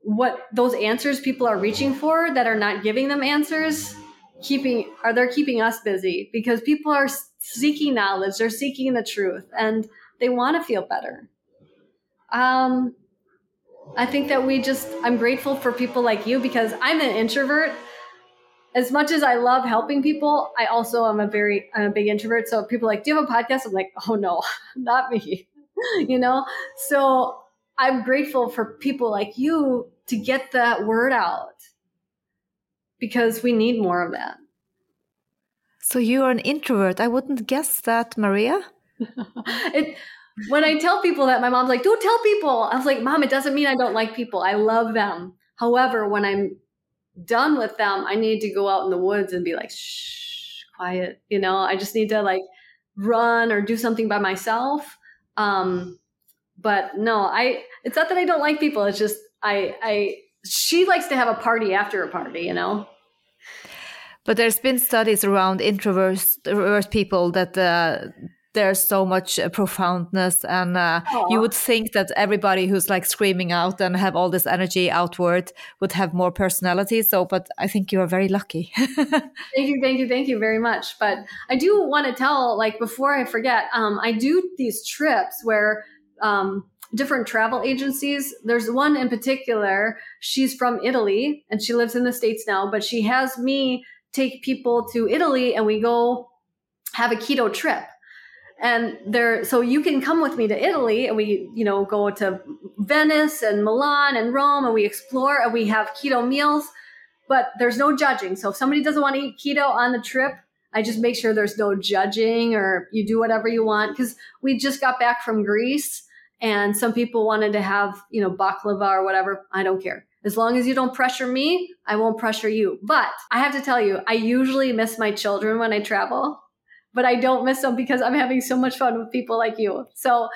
what those answers people are reaching for that are not giving them answers, keeping are they're keeping us busy because people are seeking knowledge, they're seeking the truth, and they want to feel better. Um, I think that we just I'm grateful for people like you because I'm an introvert. As much as I love helping people, I also am a very I'm a big introvert. So people are like, "Do you have a podcast?" I'm like, "Oh no, *laughs* not me." *laughs* you know? So I'm grateful for people like you to get that word out because we need more of that. So you're an introvert. I wouldn't guess that, Maria. *laughs* it when I tell people that, my mom's like, "Don't tell people." I was like, "Mom, it doesn't mean I don't like people. I love them. However, when I'm done with them, I need to go out in the woods and be like, shh, quiet. You know, I just need to like run or do something by myself. Um, but no, I. It's not that I don't like people. It's just I. I. She likes to have a party after a party. You know. But there's been studies around introverts introvert people that uh, there's so much uh, profoundness, and uh, you would think that everybody who's like screaming out and have all this energy outward would have more personality. So, but I think you are very lucky. *laughs* Thank you, thank you, thank you very much. But I do want to tell, like, before I forget, um, I do these trips where um, different travel agencies. There's one in particular. She's from Italy and she lives in the States now, but she has me take people to Italy and we go have a keto trip. And there, so you can come with me to Italy and we, you know, go to Venice and Milan and Rome and we explore and we have keto meals but there's no judging. So if somebody doesn't want to eat keto on the trip, I just make sure there's no judging or you do whatever you want. Cause we just got back from Greece and some people wanted to have, you know, baklava or whatever. I don't care. As long as you don't pressure me, I won't pressure you. But I have to tell you, I usually miss my children when I travel, but I don't miss them because I'm having so much fun with people like you. So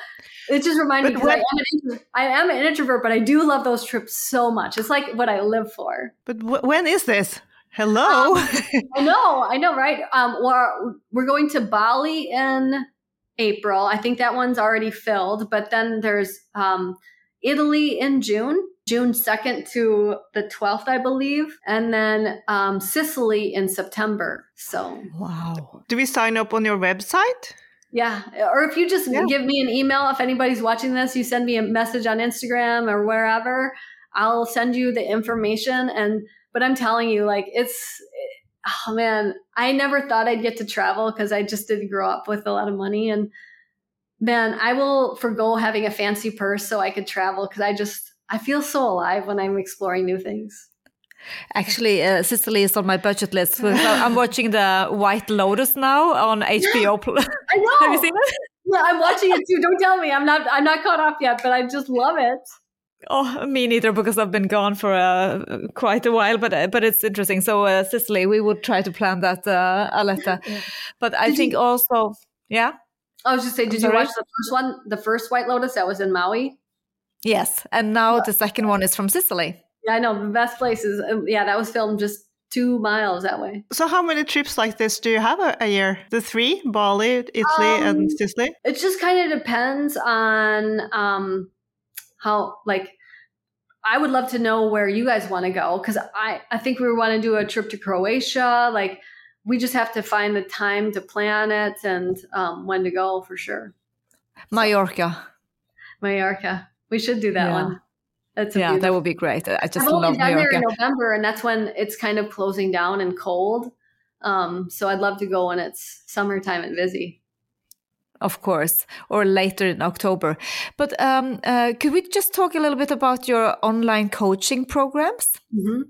it just reminded me, I, am I am an introvert, but I do love those trips so much. It's like what I live for. But when is this? Hello. Um, *laughs* I know, I know, right? Um, we're, we're going to Bali in April. I think that one's already filled, but then there's um, Italy in June, June 2nd to the 12th, I believe, and then um, Sicily in September. So, wow. Do we sign up on your website? Yeah. Or if you just yeah. give me an email, if anybody's watching this, you send me a message on Instagram or wherever, I'll send you the information. And, but I'm telling you, like, it's, oh man, I never thought I'd get to travel because I just didn't grow up with a lot of money. And man, I will forego having a fancy purse so I could travel because I just, I feel so alive when I'm exploring new things. Actually, uh, Sicily is on my budget list. So I'm watching the White Lotus now on *gasps* HBO. I know. *laughs* Have you seen it? Yeah, I'm watching it too. Don't tell me. I'm not. I'm not caught up yet, but I just love it. Oh, me neither, because I've been gone for uh, quite a while. But uh, but it's interesting. So uh, Sicily, we would try to plan that, uh, Aletta. *laughs* Yeah. But I did think you, also, yeah. I was just saying, did you watch the first one, the first White Lotus that was in Maui? Yes, and now the second one is from Sicily. Yeah, I know the best places. Um, yeah, that was filmed just two miles that way. So, how many trips like this do you have a, a year? The three: Bali, Italy, um, and Sicily. It just kind of depends on um, how like I would love to know where you guys want to go because I I think we want to do a trip to Croatia. Like we just have to find the time to plan it and um, when to go for sure. Mallorca. Mallorca. We should do that yeah. one. That's yeah, that would be great. I just I've love only done there in November, and that's when it's kind of closing down and cold. Um, so I'd love to go when it's summertime and busy of course, or later in October. But um, uh, could we just talk a little bit about your online coaching programs? Mm-hmm.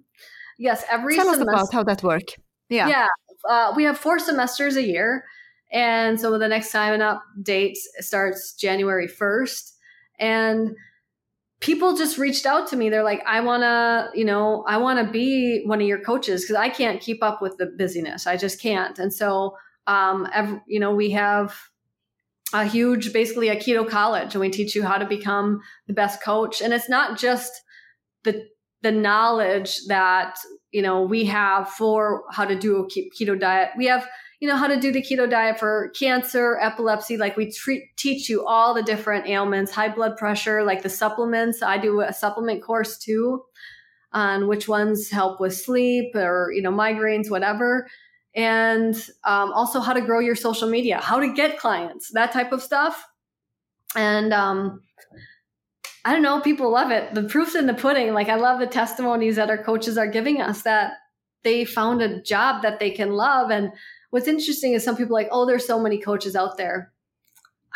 Yes, every tell semester- us about how that work. Yeah, yeah, uh, we have four semesters a year, and so the next sign up date starts January first, and people just reached out to me. They're like, I want to, you know, I want to be one of your coaches because I can't keep up with the busyness. I just can't. And so, um, every, you know, we have a huge, basically a keto college, and we teach you how to become the best coach. And it's not just the the knowledge that you know we have for how to do a keto diet. We have you know how to do the keto diet for cancer, epilepsy. Like we treat, teach you all the different ailments, high blood pressure, like the supplements. I do a supplement course too on which ones help with sleep or you know migraines, whatever and um, also how to grow your social media, how to get clients, that type of stuff. And um, I don't know, people love it. The proof's in the pudding. Like I love the testimonies that our coaches are giving us that they found a job that they can love. And what's interesting is some people like, oh, there's so many coaches out there.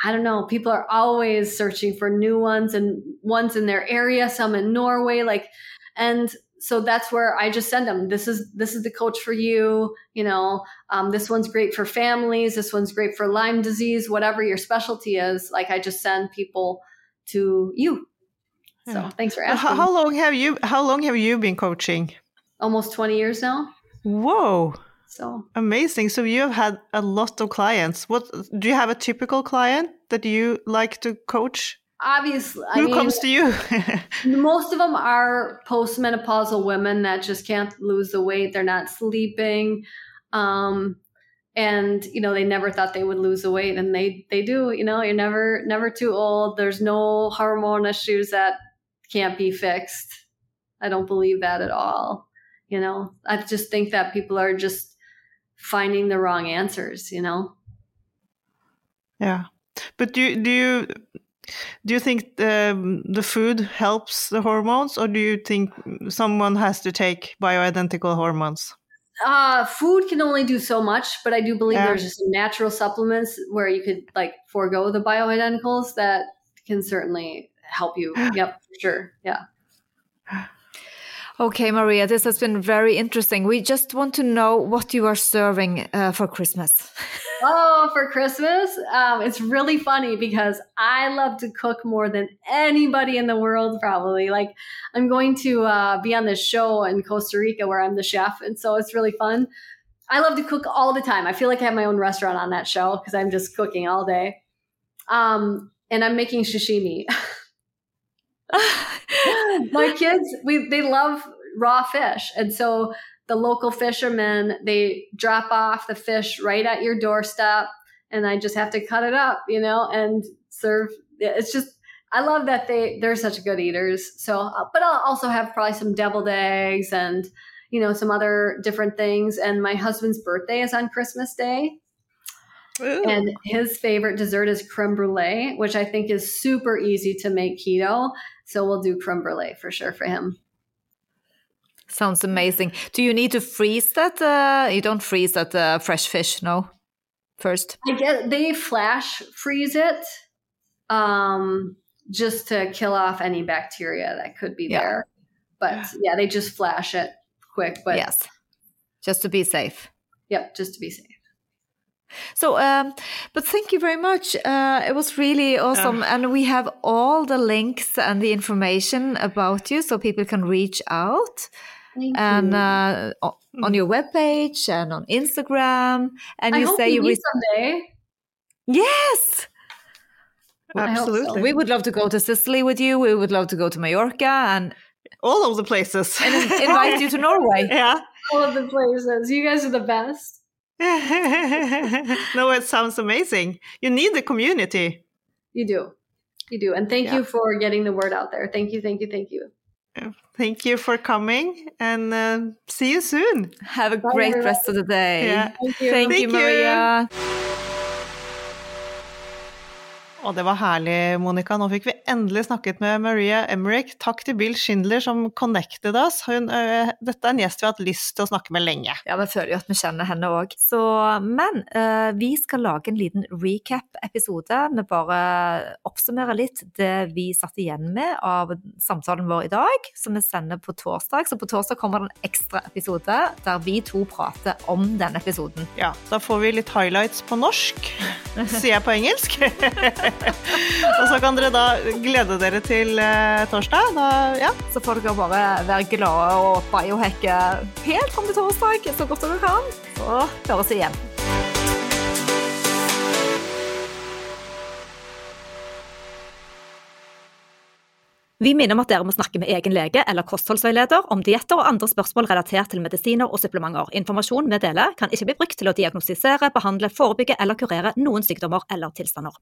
I don't know. People are always searching for new ones and ones in their area, some in Norway. Like, and so that's where I just send them. This is this is the coach for you. You know, um, this one's great for families. This one's great for Lyme disease. Whatever your specialty is, like I just send people to you. So yeah. thanks for asking. How, long have you How long have you been coaching? Almost twenty years now. Whoa! So amazing. So you have had a lot of clients. What do you have a typical client that you like to coach? obviously who I mean, comes to you *laughs* most of them are postmenopausal women that just can't lose the weight they're not sleeping um, and you know they never thought they would lose the weight and they they do you know you're never never too old there's no hormone issues that can't be fixed i don't believe that at all you know i just think that people are just finding the wrong answers you know yeah but do do you do you think the, the food helps the hormones, or do you think someone has to take bioidentical hormones? Uh, food can only do so much, but I do believe yeah. there's just natural supplements where you could like forego the bioidenticals that can certainly help you. *sighs* yep, for sure. Yeah. Okay, Maria, this has been very interesting. We just want to know what you are serving uh, for Christmas. *laughs* Oh, for Christmas, um, it's really funny because I love to cook more than anybody in the world, probably. Like, I'm going to uh, be on this show in Costa Rica where I'm the chef, and so it's really fun. I love to cook all the time. I feel like I have my own restaurant on that show because I'm just cooking all day. Um, and I'm making sashimi. *laughs* *laughs* my kids, we they love raw fish, and so the local fishermen they drop off the fish right at your doorstep and i just have to cut it up you know and serve. It's just i love that they they're such good eaters. So uh, but i'll also have probably some deviled eggs and you know some other different things. And my husband's birthday is on christmas day. Ooh. and his favorite dessert is creme brulee which i think is super easy to make keto so we'll do creme brulee for sure for him Sounds amazing. Do you need to freeze that? Uh, you don't freeze that uh, fresh fish, no? First. I get they flash freeze it um, just to kill off any bacteria that could be Yeah. there. But yeah, they just flash it quick. But yes. Just to be safe. yep, just to be safe. So, um, but thank you very much. Uh, it was really awesome. And we have all the links and the information about you so people can reach out. And you. uh, on your webpage and on Instagram. And I you hope say we you. meet Re- someday. yes! I hope so. Absolutely. We would love to go to Sicily with you. We would love to go to Mallorca and, All of the places. and invite you to Norway. *laughs* yeah. All of the places. You guys are the best. *laughs* no, it sounds amazing. You need the community. You do. You do. And thank Yeah. you for getting the word out there. Thank you, thank you, thank you. Thank you for coming and uh, see you soon. Have a Bye, great everyone. rest of the day. Yeah. Thank you. Thank, Thank you, you. Og det var herlig, Monica. Nå fikk vi endelig snakket med Maria Emmerich. Takk til Bill Schindler som connected oss. Hun, øh, dette er en gjest vi har hatt lyst til å snakke med lenge. Ja, vi føler jo at vi kjenner henne òg. Men eh, vi skal lage en liten recap-episode. Vi bare oppsummerer litt det vi satt igjen med av samtalen vår i dag, som vi sender på torsdag. Så på torsdag kommer det en ekstra episode der vi to prater om den episoden. Ja, da får vi litt highlights på norsk, sier jeg på engelsk. *laughs* *laughs* Og så kan dere da glede dere til eh, torsdag. Da, ja. Så får dere bare være glade og biohacke helt fram til torsdag så godt dere kan. Så høres vi igjen. Vi minner om at dere må snakke med egen lege eller kostholdsveileder om dietter og andre spørsmål relatert til medisiner og supplementer. Informasjon vi deler kan ikke bli brukt til å diagnostisere, behandle, forebygge eller kurere noen sykdommer eller tilstander.